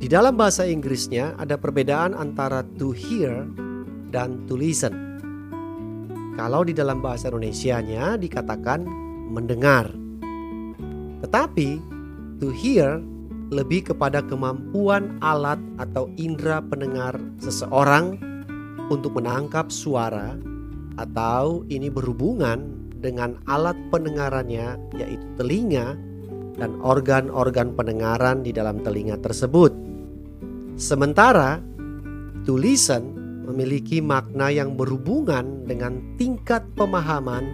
Di dalam bahasa Inggrisnya ada perbedaan antara to hear dan to listen. Kalau di dalam bahasa Indonesianya dikatakan mendengar. Tetapi to hear lebih kepada kemampuan alat atau indera pendengar seseorang untuk menangkap suara atau ini berhubungan dengan alat pendengarannya yaitu telinga dan organ-organ pendengaran di dalam telinga tersebut. Sementara to listen memiliki makna yang berhubungan dengan tingkat pemahaman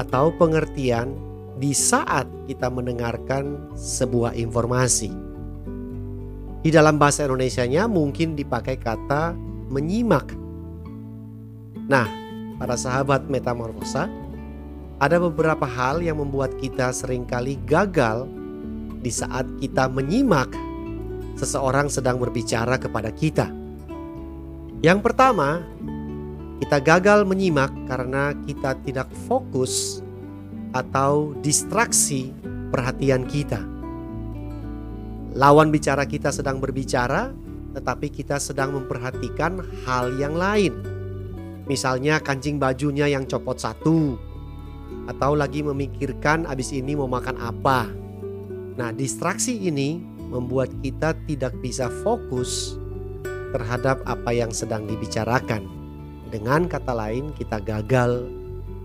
atau pengertian di saat kita mendengarkan sebuah informasi. Di dalam bahasa Indonesia-nya mungkin dipakai kata menyimak. Nah, para sahabat metamorfosa, ada beberapa hal yang membuat kita sering kali gagal di saat kita menyimak seseorang sedang berbicara kepada kita. Yang pertama, kita gagal menyimak karena kita tidak fokus atau distraksi perhatian kita. Lawan bicara kita sedang berbicara, tetapi kita sedang memperhatikan hal yang lain. Misalnya kancing bajunya yang copot satu, atau lagi memikirkan abis ini mau makan apa. Nah, distraksi ini membuat kita tidak bisa fokus terhadap apa yang sedang dibicarakan. Dengan kata lain, kita gagal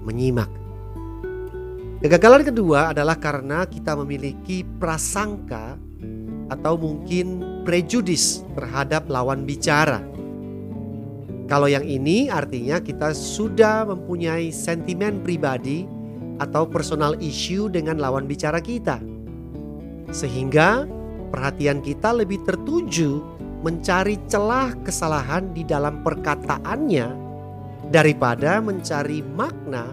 menyimak. Kegagalan kedua adalah karena kita memiliki prasangka atau mungkin prejudis terhadap lawan bicara. Kalau yang ini artinya kita sudah mempunyai sentimen pribadi atau personal issue dengan lawan bicara kita. Sehingga perhatian kita lebih tertuju mencari celah kesalahan di dalam perkataannya daripada mencari makna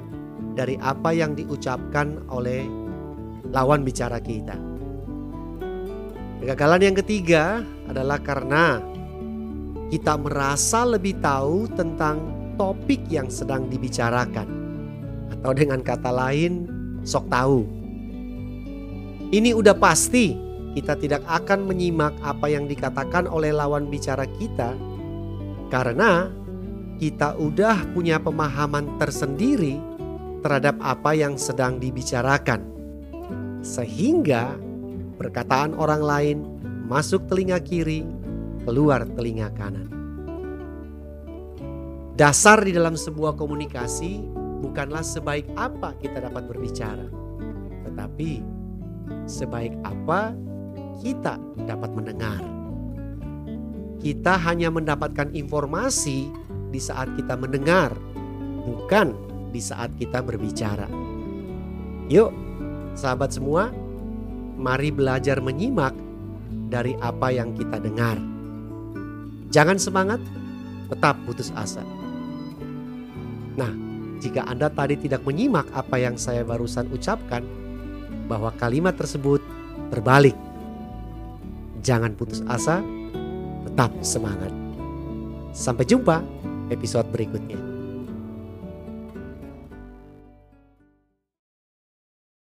dari apa yang diucapkan oleh lawan bicara kita. Kegagalan yang ketiga adalah karena kita merasa lebih tahu tentang topik yang sedang dibicarakan, atau dengan kata lain, sok tahu. Ini udah pasti kita tidak akan menyimak apa yang dikatakan oleh lawan bicara kita karena kita udah punya pemahaman tersendiri terhadap apa yang sedang dibicarakan. Sehingga perkataan orang lain masuk telinga kiri, keluar telinga kanan. Dasar di dalam sebuah komunikasi bukanlah sebaik apa kita dapat berbicara, tetapi sebaik apa kita dapat mendengar. Kita hanya mendapatkan informasi di saat kita mendengar, bukan di saat kita berbicara. Yuk, sahabat semua, mari belajar menyimak dari apa yang kita dengar. Jangan semangat, tetap putus asa. Nah, jika Anda tadi tidak menyimak apa yang saya barusan ucapkan, bahwa kalimat tersebut terbalik Jangan putus asa, tetap semangat. Sampai jumpa episode berikutnya.